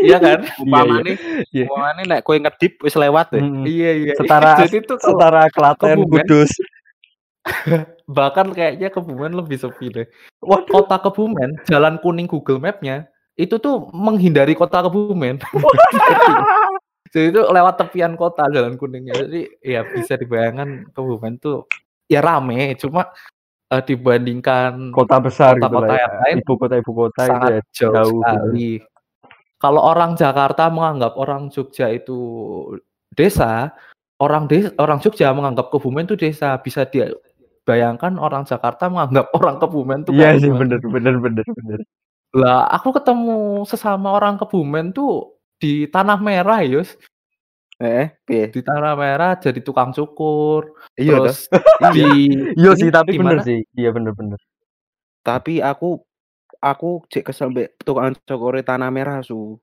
Iya kan? Umpamane, Iya. umpamane nek kowe ngedip wis lewat deh. Mm. Iya iya. Setara Jadi itu setara Klaten. Kudus. bahkan kayaknya Kebumen lebih sepi deh. Waduh. Kota Kebumen, jalan kuning Google Map-nya itu tuh menghindari kota Kebumen. Jadi itu lewat tepian kota jalan kuningnya. Jadi ya bisa dibayangkan Kebumen tuh ya rame, cuma eh, dibandingkan Kota besar gitu Kota-kota lah ya. yang lain Ibu kota ibu kota itu sangat ya jauh, jauh gitu. sekali. Kalau orang Jakarta menganggap orang Jogja itu desa, orang des orang Jogja menganggap Kebumen itu desa. Bisa dibayangkan orang Jakarta menganggap orang Kebumen tuh Iya sih bener bener bener bener. Lah, aku ketemu sesama orang Kebumen tuh di Tanah Merah, Yus. Eh, piye? Di Tanah Merah jadi tukang cukur. Iya. Terus di Iya ini sih, tapi di bener sih. Iya bener-bener. Tapi aku aku cek kesel mbek tukang cokore tanah merah su.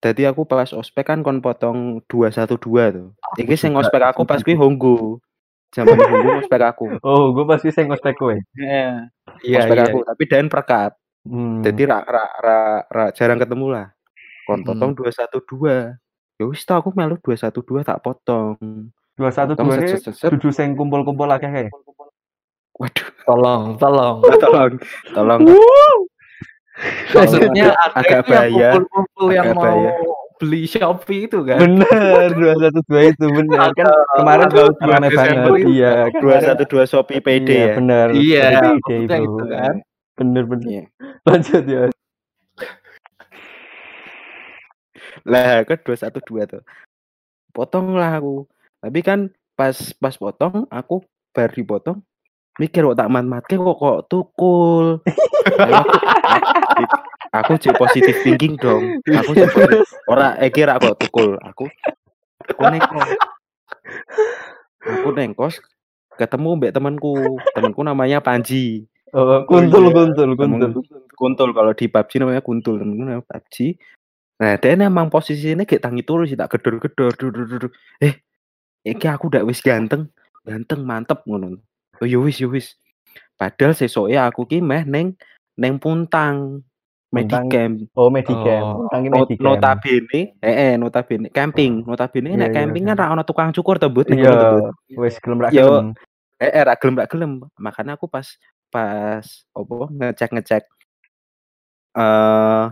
Jadi aku pas ospek kan kon potong 212 tuh. Aku Iki sing ospek aku pas kuwi gitu. Honggo. Zaman Honggo ospek aku. Oh, gue pasti sing kowe. Heeh. Iya, ospek iya. aku, tapi dan perkat. Hmm. Jadi ra, ra, ra, ra jarang ketemu lah. Kon potong Mm-mm. 212. Ya wis tau aku melu 212 tak potong. dua satu dua ini dudu sing kumpul-kumpul akeh kae. Waduh, Tolong, tolong. tolong, tolong. Maksudnya ada agak bahaya. kumpul-kumpul yang mau beli Shopee itu kan. Bener, dua satu dua itu bener kan kemarin rame 2 Desember banget. Iya, kemarin 212 Shopee PD iya, ya. bener. Iya, PD itu. itu kan. Bener bener. Lanjut ya. Lah, kan 212 tuh. Potong lah aku. Tapi kan pas pas potong aku bar dipotong mikir kok tak mat-matke kok kok tukul. Aku cek positif thinking dong. Aku positif. Ora eh kira kok tukul. Aku aku nengkos. Aku nengkos ketemu mbak temanku. Temanku namanya Panji. Oh, kuntul iya. kuntul kuntul. Kuntul kalau di PUBG namanya kuntul temenku namanya PUBG nah dia emang posisinya kayak tangi turu sih tak gedor gedor dur, dur, dur, dur. eh iki aku udah wis ganteng ganteng mantep ngono oh yo wis yo wis padahal sesoknya aku ki meh neng neng puntang medicamp Oh, medicam. Oh. Tangi Not, medicam. notabene eh, eh notabene camping notabene Iya, nek iya, camping kan iya. ra ono tukang cukur to but ning Iya, wis gelem ra gelem. eh, eh ra gelem ra gelem makanya aku pas pas opo ngecek ngecek eh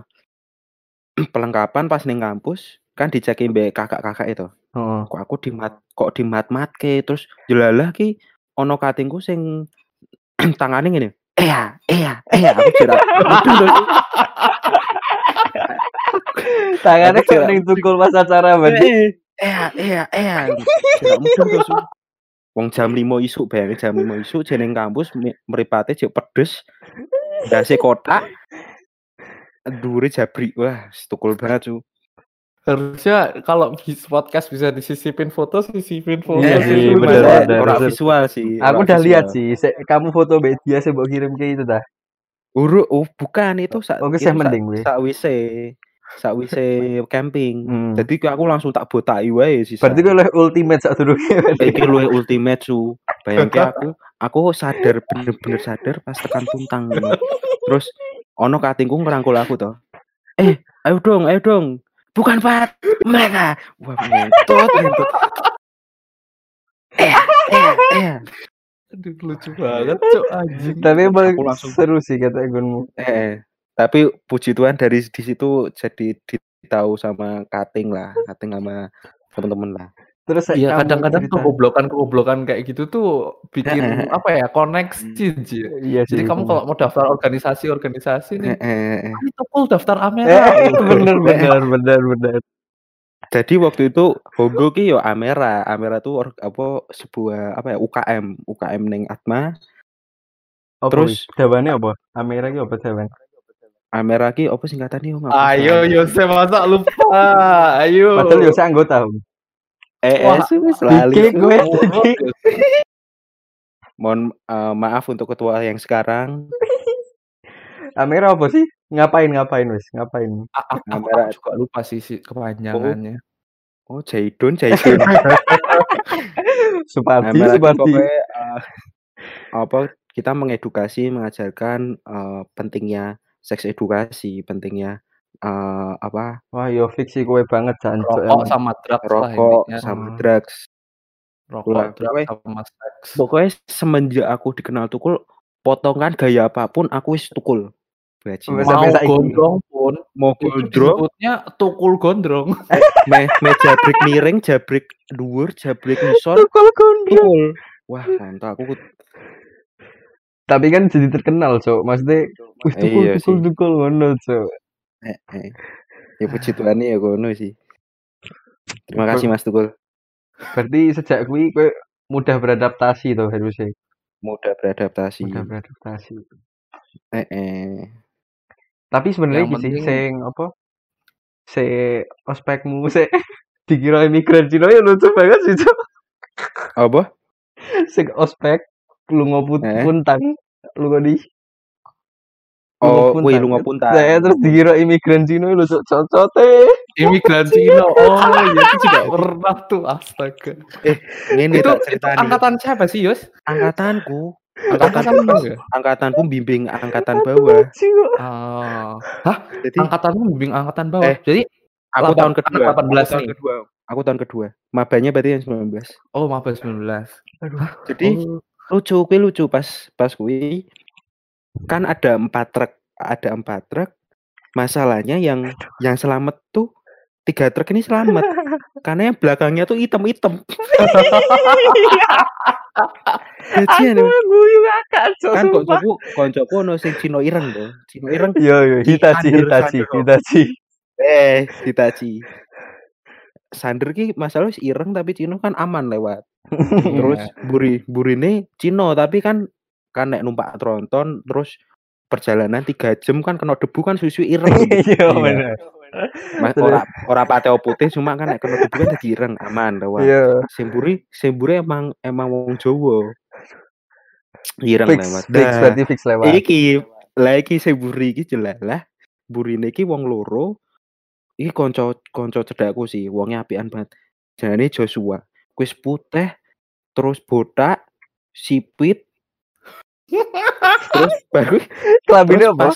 pelengkapan pas ning kampus kan dicekin mbek kakak-kakak itu Heeh. kok aku di mat kok di mat matke terus jelalah ki ono katingku sing tangane ngene iya iya iya aku kira. Tangannya kok ning tukul pas acara berarti. Eh, iya iya iya kira mudeng to Su. Wong jam 5 isuk bayangin jam 5 isuk jeneng kampus mripate jek pedes dasi kotak dure jabri wah tukul banget su Harusnya kalau bis- podcast bisa disisipin foto, sisipin foto. Iya sih, itu bener, bisa. bener. orang bener. visual sih Aku udah lihat sih, se- kamu foto mbak dia saya mbok kirim ke itu dah. Uru, oh bukan itu sak Oh, itu kisah sak- mending, weh. sakwise sakwise camping. Hmm. Jadi aku langsung tak botaki wae sih. Berarti gue oleh ultimate sak durunge. iki luwih ultimate su. Bayangke aku aku sadar bener-bener sadar pas tekan puntang. Terus ono katingku ngerangkul aku toh. Eh, ayo dong, ayo dong. Bukan Pat, mereka. Wah, ngentut, ngentut. Eh, eh, eh. Aduh, lucu banget, cok anjing. Tapi emang seru sih kata gunmu. Eh, eh. Tapi puji Tuhan dari di situ jadi ditahu sama kating lah, kating sama teman-teman lah. Terus Iya, kamu kadang-kadang cerita- kegoblokan-kegoblokan kayak gitu tuh bikin apa ya, koneksi, Ji. Iya sih. Jadi kamu bener. kalau mau daftar organisasi-organisasi nih, Eh, eh, eh. itu cool daftar Eh, Amera. gitu. bener bener bener bener. Jadi waktu itu Hongo ki yo Amera, Amera tuh or- apa sebuah apa ya UKM, UKM neng Atma. Apa Terus- jawabannya apa? Amira ki apa jawaban? Amera ki apa singkatannya yo Ayo, Yose masa lupa. Ayo. Padahal yo saya anggota. Om. Eh, eh wis lali. gue. Mohon eh, maaf untuk ketua yang sekarang. Amira apa sih? Ngapain ngapain wis? Ngapain? A- Amera. aku juga lupa sih, sih kepanjangannya. Oh, Jaidon, Jaidon. Supardi Amera ki Supardi. pokoknya eh, apa kita mengedukasi, mengajarkan eh, pentingnya seks edukasi, pentingnya eh, apa Wah yo fiksi kue banget jancuk Rokok sama drugs lah rokok intinya. sama drugs. Rokok, Lah, drugs pokoknya- sama seks. Pokoknya semenjak aku dikenal tukul, potongan gaya apa pun aku wis tukul. Wes Mau gondrong pun, Mau gondrong, disebutnya tukul gondrong. me, me jabrik miring, jabrik dhuwur, jabrik ngisor, Tukul gondrong. tukul. Wah, mantap aku. Tapi kan jadi terkenal, Cok. Maksudnya, wih tukul Iya tukul tukul ngono, Cok. Eh, eh. Ya puji Tuhan ya kono sih. Terima kasih Mas Tukul. Berarti sejak kuwi kowe mudah beradaptasi tuh harusnya. Mudah beradaptasi. Mudah beradaptasi. Eh, eh. Tapi sebenarnya iki sih penting- sing apa? Se ospekmu se dikira imigran Cina ya lucu banget sih. Apa? sing ospek lunga put Eh? puntang lunga di Oh, puntang. lu ngapunta. saya terus dikira imigran Cina ya lucu cocote Imigran Cina. Oh, iya itu juga pernah tuh. Astaga. Ini itu itu angkatan siapa sih, Yus? angkatanku. Angkatan Angkatanku, ya? angkatanku bimbing angkatan bawah. Oh. Jadi Angkatanmu bimbing angkatan bawah. Eh, Jadi aku tahun kedua. anak 18 aku tahun nih. kedua. Aku tahun kedua. Mabanya berarti yang 19. oh, maba 19. Jadi Oh, lucu kuwi lucu pas pas kuwi. Kan ada empat truk ada empat truk. Masalahnya yang yang selamat tuh tiga truk ini selamat. Karena yang belakangnya tuh hitam-hitam. Gajian aku guyu ngakak Cuk, kan koncoku koncoku ono sing Cino ireng tuh Cino ireng Yo yo Hitachi Hitachi. Hitachi. Eh Hitachi. Sander ki masalah wis ireng tapi Cino kan aman lewat terus buri burine Cino tapi kan kan nek numpak tronton terus perjalanan tiga jam kan kena debu kan susu ireng iya Iya. bener. Mas, ora ora pateo putih cuma kan nek kena debu kan jadi ireng aman lewat iya. Semburi semburi emang emang wong Jawa. Ireng fix lewat fix Dah. berarti fix lewat. Iki lah iki semburi iki jelalah burine iki wong loro. Iki konco konco cedakku sih wongnya apian banget. Jenenge Joshua wis putih terus botak sipit. Terus baru kelambine apa?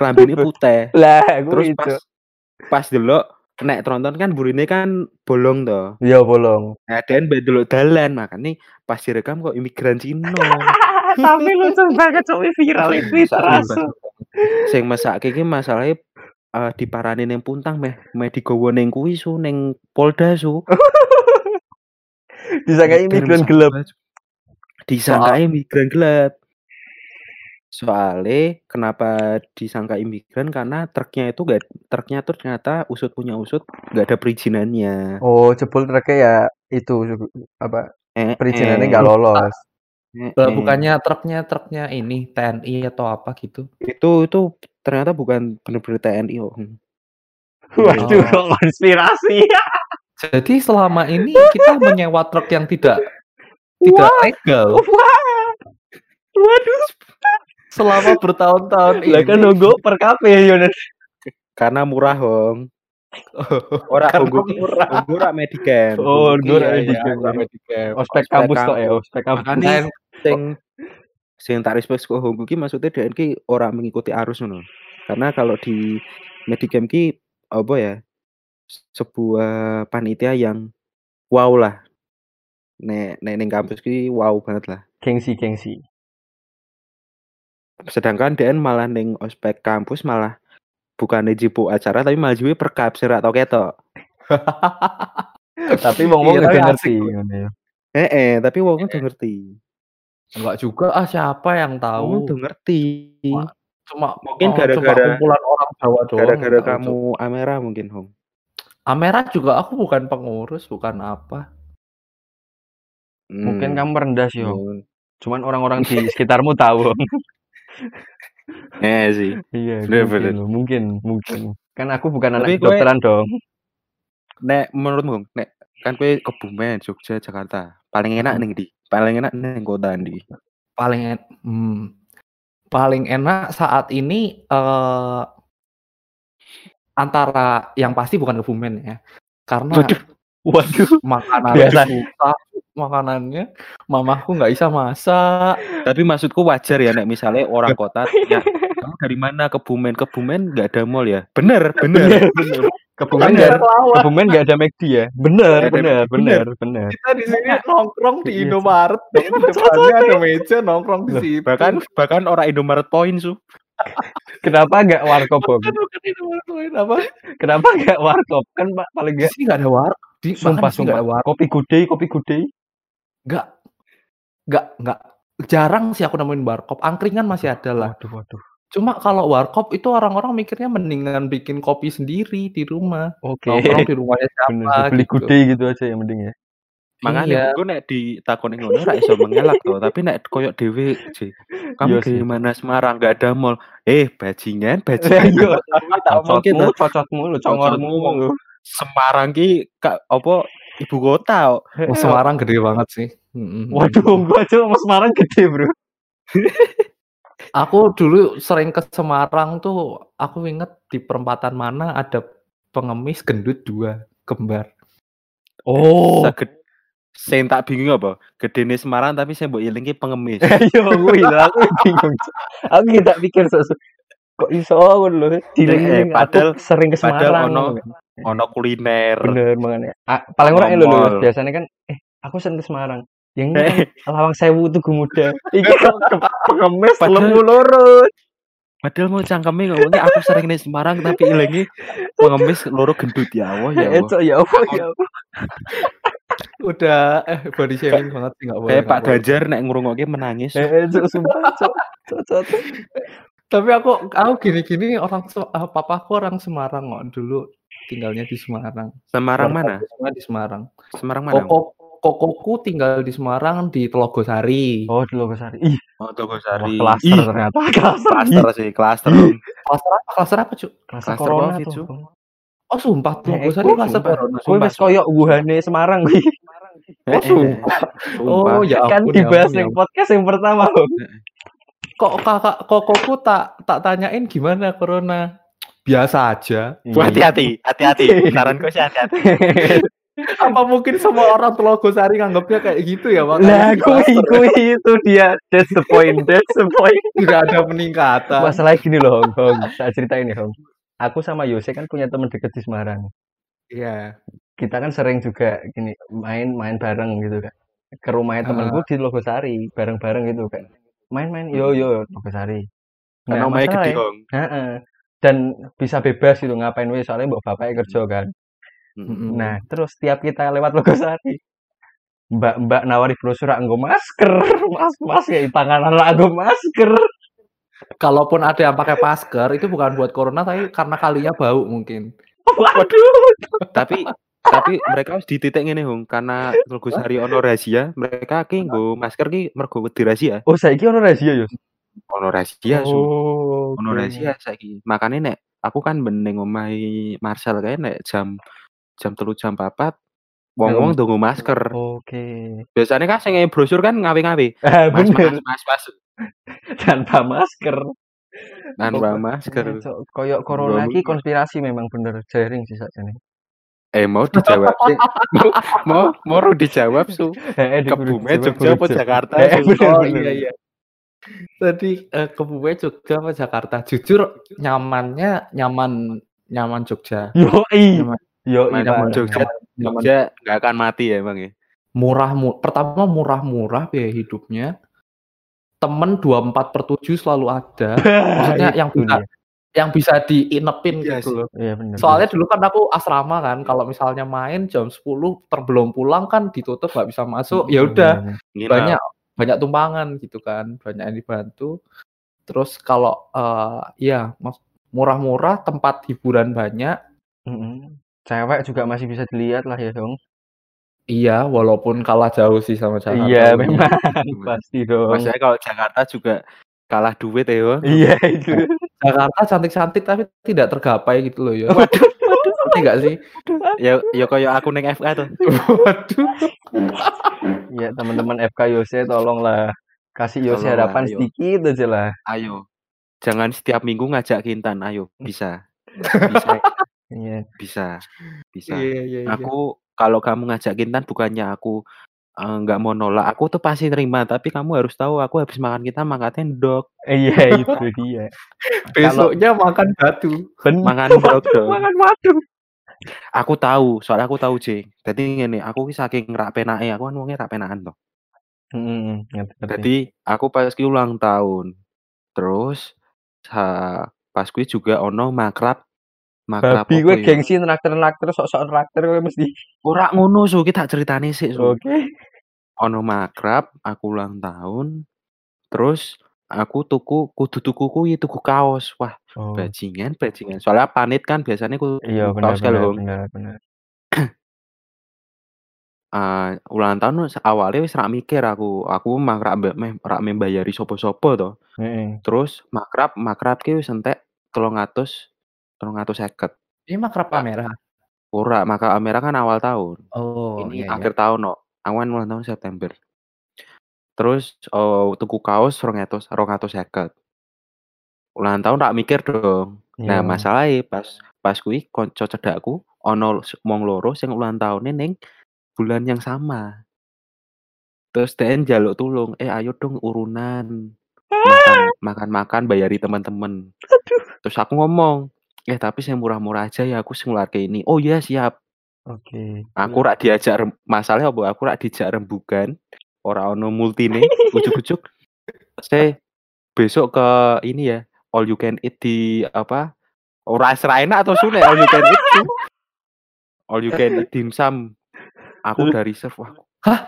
kelambine putih. Lah aku terus itu pas pas delok nek tronton kan burine kan bolong toh iya bolong. Nah dan delok dalan makanya pas direkam kok imigran Cina. Tapi lucu banget coba viral di Twitter asu sing mesake iki masalahe uh, diparani ning puntang meh meh digawa ning kuwi su ning Polda su kayak imigran gelap disangka imigran gelap soalnya kenapa disangka imigran karena truknya itu gak truknya tuh ternyata usut punya usut gak ada perizinannya oh jebol truknya ya itu apa eh, perizinannya eh, nggak lolos eh, eh. bukannya truknya truknya ini TNI atau apa gitu. itu itu ternyata bukan bener-bener TNI oh. Waduh Oh. konspirasi Jadi selama ini kita menyewa truk yang tidak tidak legal waduh selama bertahun-tahun ini. lah kan nunggu per kafe Yonan karena murah hong ora ki murah. honggo ora medicam Oh, Honggo ki honggo ora ya, ya, medicam. ospek kampus tok ya ospek kampus Lain- sing sing tak respect kok Honggu ki maksudnya dia ki ora mengikuti arus ngono. Karena kalau di Medicam ki apa ya? Sebuah panitia yang wow lah. Nek nek ning kampus ki wow banget lah. gengsi gengsi Sedangkan DN malah ning ospek kampus malah bukan jibu acara tapi malah jibu perkap serak tau ketok. tapi wong wong Iya, udah ngerti ya. Eh, eh tapi wong udah ngerti. Enggak juga ah siapa yang tahu. udah ngerti. Wah, Cuma Mungkin gara-gara- kumpulan orang Jawa doang. Gara-gara kamu Amera mungkin Hong. Amera juga aku bukan pengurus, bukan apa. mungkin Hmm. kamu rendah sih Om. Hmm. cuman orang-orang di sekitarmu tahu. Eh sih. iya Bener, mungkin bener. mungkin mungkin kan aku bukan anak Tapi kowe- kedokteran dong Nek menurutmu nek kan kowe Kebumen, Jogja, Jakarta. Paling enak ning di? Paling enak ning kota ndi? Paling en- hmm, paling enak saat ini eh antara yang pasti bukan Kebumen ya. Karena Waduh. waduh makanannya Biasa. susah, makanannya mamaku nggak bisa masak. Tapi maksudku wajar ya nek misalnya orang kota tanya, kamu dari mana Kebumen? Kebumen nggak ada mall ya? Bener, bener. kebumen Bener. nggak kebumen nggak ada McD ya bener bener bener bener Kita di sini nongkrong di Iya. Indomaret, di depannya ada meja nongkrong di situ. bahkan bahkan orang Indomaret Point su. Kenapa nggak warkop Om? Bukan, bukan Indomaret lain apa? kenapa nggak warkop kan pak paling Di nggak sini nggak ada war. Di sumpah sumpah ada war. kopi gudey kopi gudey Nggak, nggak, nggak. Jarang sih aku nemuin warkop. Angkringan masih ada lah. waduh waduh Cuma kalau warkop itu orang-orang mikirnya mendingan bikin kopi sendiri di rumah. oke Nongkrong di rumahnya bener siapa beli gitu. gudey gitu aja yang penting ya Makanya Iya. gue nek ditakoni ngono ora iso mengelak tuh, tapi nek koyok dhewe. Kamu Iya dari sih. mana Semarang nggak ada mall. Eh, bajingan, bajingan. Iya. tak mungkin cocotmu lu congormu Semarang ki kak apa ibu kota. Oh, Semarang gede banget sih. Waduh, gua aja sama Semarang gede, Bro. Aku dulu sering ke Semarang tuh, aku inget di perempatan mana ada pengemis gendut dua, kembar. Oh. Saged sing tak bingung apa? Gedene Semarang tapi saya mbok ilingi pengemis. Ayo, kuwi aku bingung. Aku ki tak pikir sok kok iso ngono lho. Diling-iling Eh, padahal- aku sering ke padahal Semarang. ono-. Ono kuliner. Bener. Ah, paling ora lho lho, mall. biasanya kan eh aku sering ke Semarang. Yang ini kan Lawang Sewu Tugu Muda. Iki kok pengemis Padahal- lemu loro. Padahal mau cangkeme ngomongnya aku sering nih Semarang tapi ilingi pengemis loro gendut ya Allah ya Eh, Allah. Ya apa ya apa. Udah eh body shaming banget sih nggak boleh. Kayak Pak. Ganjar nek ngrungokke menangis. Eh, eh, sumpah. Tapi aku aku gini-gini orang ah, papaku orang Semarang kok dulu tinggalnya di Semarang. Semarang mana? Di Semarang. Semarang mana? Koko kokoku tinggal di Semarang di Telogosari. Oh, di Logosari. Ih, Oh, wah, Togosari. klaster ternyata. Klaster. klaster sih, klaster. Klaster apa? Klaster apa, Cuk? Klaster Klaster corona Covid. Cuk. Oh, sumpah Telogosari eh, klaster sumpah. corona. Kuwi Sumpah, wis koyo Wuhane Semarang. Oh, sumpah. Oh, ya Kan ampun, ya dibahas ya ning podcast yang pertama. Om. kok kakak kokoku tak tak tanyain gimana corona biasa aja Bu, hati-hati, hati-hati. Saranku sih hati-hati. apa mungkin semua orang Telogosari nganggapnya kayak gitu ya Lah, makanya kuwi kuwi itu dia. That's the point. That's the point. tidak ada peningkatan Masalahnya gini loh, Hong. Hong. Tak ceritain nih, Hong. Aku sama Yose kan punya teman deket di Semarang. iya Kita kan sering juga gini main-main bareng gitu kan. Ke rumahnya temanku di Logosari, bareng-bareng gitu kan. Main-main, yo yo Logosari. Karena omahnya masalah gede. Heeh. Dan bisa bebas gitu ngapain weh soalnya mbak bapaknya kerja kan. Mm-mm. Nah, terus tiap kita lewat Logosari, mbak-mbak nawari brosur anggo masker, mas mas ya tangan anggo masker. Kalaupun ada yang pakai masker itu bukan buat corona tapi karena kalinya bau mungkin Waduh. Tapi tapi mereka harus di titik ngene, Hung, karena Togosari ono rahasia, mereka ki nggo masker ki mergo wedi rahasia. Oh, saiki ono rahasia yo. Ono rahasia, Su. Oh, Ono rahasia saiki. Makane nek aku kan bening omahe Marcel kae nek jam jam telu jam papat wong-wong ndonga masker. Oke. Biasanya kan sing nge brosur kan ngawe-ngawe. Ah, Mas, mas, bener. mas, mas, Tanpa masker. tanpa masker. Koyok corona iki konspirasi memang bener jaring sih sakjane. Eh mau dijawab sih. mau mau mau dijawab su. Kebumen Jogja apa Jakarta Eh, bener, oh iya iya tadi eh, Jogja apa Jakarta jujur nyamannya nyaman nyaman Jogja Yo i. Yo i. Nyaman. Jogja. Jogja nggak akan mati ya emang ya. murah mu pertama murah-murah biaya hidupnya temen 24 per 7 selalu ada maksudnya yang bisa dia. yang bisa diinepin Iya gitu loh Iya bener. soalnya dulu kan aku asrama kan kalau misalnya main jam 10 terbelum pulang kan ditutup nggak bisa masuk ya udah banyak banyak tumpangan gitu kan banyak yang dibantu terus kalau eh ya murah-murah tempat hiburan banyak Mm-mm. Cewek juga masih bisa dilihat lah ya dong. Iya walaupun kalah jauh sih sama Jakarta Iya memang pasti dong. Maksudnya kalau Jakarta juga kalah duit ya. Iya itu. Jakarta cantik-cantik tapi tidak tergapai gitu loh ya. Waduh, waduh, ngerti sih? ya ya kayak aku neng FK tuh. Waduh. Iya teman-teman FK Yose tolonglah kasih Yose Tolonglah, harapan ayo. sedikit aja lah. Ayo. Jangan setiap minggu ngajak Kintan. Ayo, bisa. Bisa, Iya. bisa. Bisa. Iya iya iya. Aku kalau kamu ngajak Kintan bukannya aku nggak mau nolak. Aku tuh pasti terima, tapi kamu harus tahu aku habis makan kita makannya ndok. Iya itu dia. Besoknya makan batu. ben- Makan dong. makan madu. Aku tahu, soalnya aku tahu, J. Jadi ngene, aku ki saking rak penake, aku kan wonge rak penakan toh. Mm. Jadi aku pas ulang tahun. Terus ha, pas kuwi juga ono makrab makrab Babi gue ya? gengsi traktir-traktir sok-sok traktir gue mesti. Ora ngono su, ki tak ceritane sik su. Oke. Ono makrab, aku ulang tahun. Terus aku tuku kudu tuku kuwi tuku kaos. Wah, Oh. bajingan, bajingan. Soalnya panit kan biasanya kudu Iya kaos kalau benar. eh, ulang tahun awalnya wis rak mikir aku. Aku mbak- meh rak membayari sopo-sopo to. Heeh. Terus makrab, makrab ki wis entek 300 350. Ini makrab kamera. Ora, maka merah kan awal tahun. Oh, Ini iya, iya. akhir tahun no. Aku kan ulang tahun September. Terus oh, tuku kaos 200 250. Ulang tahun tak mikir dong. Nah, Iya. masalahnya pas pas kuwi kanca cedakku ono wong loro sing ulang tahunnya ning bulan yang sama. Terus DN jaluk tulung, eh ayo dong urunan. Makan makan-makan bayari teman-teman. Terus aku ngomong, eh tapi saya murah-murah aja ya aku sing ngeluarke ini. Oh iya siap. Oke. Aku rak diajak rem, masalahnya apa? Aku rak dijak rembugan. Ora ono multine, ujuk-ujuk. Saya besok ke ini ya, all you can eat di apa? Ora serena atau sune all you can eat tuh. All you can eat dimsum. Aku dari serve wah. Hah?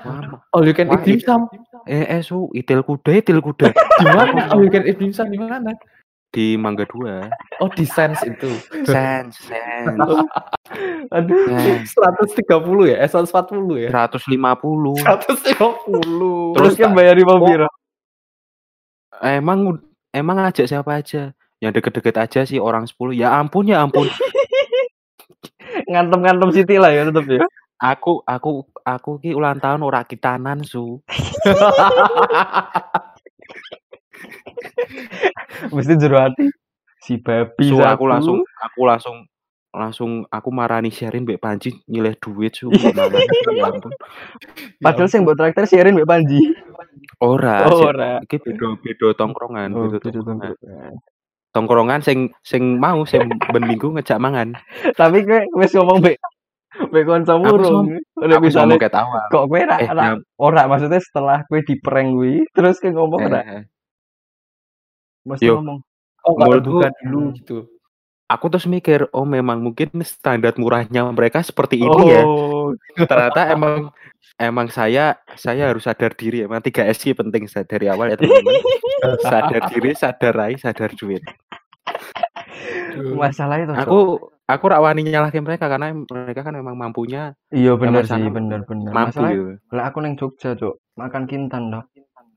All you can eat dimsum. Eh, eh, su, itil kuda, itil kuda. Di mana? All you can eat dimsum di mana? Di Mangga 2. Oh, di Sense itu. Sense, sense, Aduh. sense. 130 ya? Eh, 140 ya? 150. 150. Terus kan bayar lima piro? Emang emang ngajak siapa aja? Yang deket-deket aja sih orang 10. Ya ampun, ya ampun. Ngantem-ngantem Siti lah ya tetep ya. Aku aku aku ki ulang tahun ora kitanan su. Mesti jero hati. Si babi Su aku langsung aku langsung langsung aku marani sharing mbek Panji nyileh duit su. Ya. Padahal sing mbok traktir sharing mbek Panji. Ora, Oh, sih. ora. Iki beda beda tongkrongan, Oh, beda tongkrongan. Tongkrongan sing sing mau sing ben minggu ngejak mangan. Tapi kowe wis ngomong mbek mbek kanca Aku murung. Udah bisa ngomong kok kowe ra, Eh, nyam- ora maksudnya setelah kowe diprank kuwi terus kowe ngomong ora eh, mesti Yo. ngomong Oh, Menurutku- bukan dulu gitu. Aku terus mikir, oh memang mungkin standar murahnya mereka seperti ini ya. oh. Ternyata emang emang saya saya harus sadar diri emang 3 S sih penting dari awal ya teman-teman. Sadar diri sadar rai sadar duit. Masalah itu aku aku rak wani nyalahin mereka karena mereka kan memang mampunya iya emang sih sana bener bener. mampu masalah lah aku neng Jogja cok. Makan kintan dok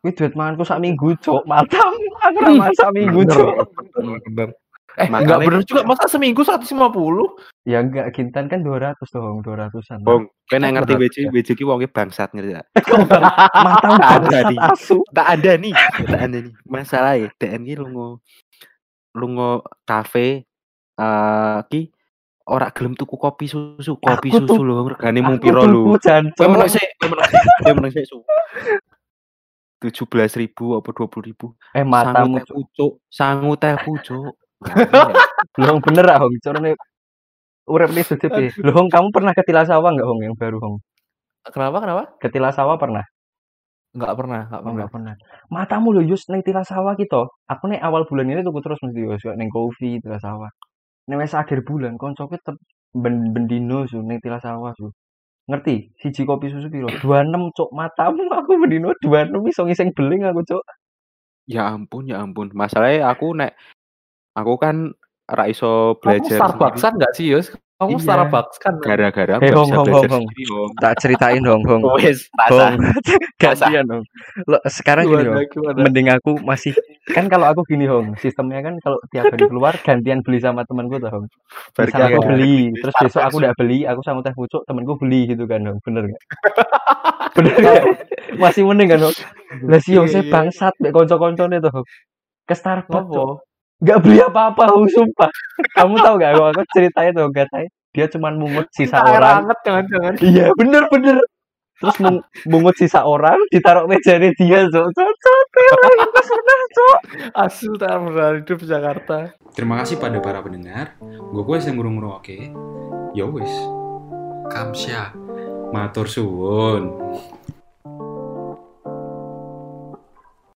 Kuwi duit manganku sak minggu cok matam aku ora makan sak minggu cok Bener. Eh, Makanya- enggak bener juga. Masa seminggu 150? ya enggak kintan kan 200 dong 200an Bong, nek ngerti Berat, WC, WC ki wongnya bangsat ngerti tak? matam Tak ada bangsat nih. asu Tak ada nih, tak ada nih. Masalah ya, DN ki lungo lungo kafe eh ki ora gelem tuku kopi susu, kopi Aku susu tuh- lho regane mung piro lho. Kowe menang sik, kowe menang sik, kowe menang sik su. 17.000 apa 20.000. eh Sangu matamu teh pucuk, sangu teh pucuk. Lho Hong, bener ah Hong carane urip nih sudah piye Lho Hong kamu pernah ke Tilasawa enggak Hong yang baru Hong Kenapa? Kenapa? ke Tilasawa pernah Enggak pernah, enggak Oh, pernah. enggak pernah. Matamu lho Yus ning Tilasawa gitu. Aku nih awal bulan ini tuku terus mesti Yus ning Coffee Tilasawa. Nek wis akhir bulan koncoku tetep ben bendino su ning Tilasawa su. Ngerti? Siji kopi susu piro? 26 cuk matamu aku bendino 26 iso ngising beling aku cuk. Ya ampun, ya ampun. Masalahnya aku nek aku kan ra iso Kamu belajar Starbucksan enggak sih, Yus? Kamu Iya. Starbucks kan? gara-gara nggak Hong, Hong, Hong, Hong. Hong. Tak ceritain dong Hong. Wes, rasa. Hong. Gantian dong. Lo sekarang gini Hong. Mending aku masih kan kalau aku gini Hong, sistemnya kan kalau tiap hari keluar gantian beli sama temanku tuh Hong. Bar Misal aku beli, terus besok aku udah beli, aku sama teh pucuk, temenku beli gitu kan, Dong. Bener gak? Bener gak? Masih mending kan, Dong? Lah sih, Iya, saya iya. bangsat, mek konco-koncone tuh, Dong. Ke Starbucks? Gak beli apa-apa, Dong, sumpah. Kamu tahu gak, aku, aku ceritain tuh, gak tahu. Dia cuma mungut sisa Air orang. hangat jangan-jangan. Iya, bener, bener. Terus mung- mungut sisa orang, ditaruh mejanya dia, Cok. Cok, cok, teleng, pas pernah, Cok. Tak pernah hidup di Jakarta. Terima kasih pada para pendengar. Gue kuis yang ngurung oke. Ya wis. Kamsya. Matur suwun.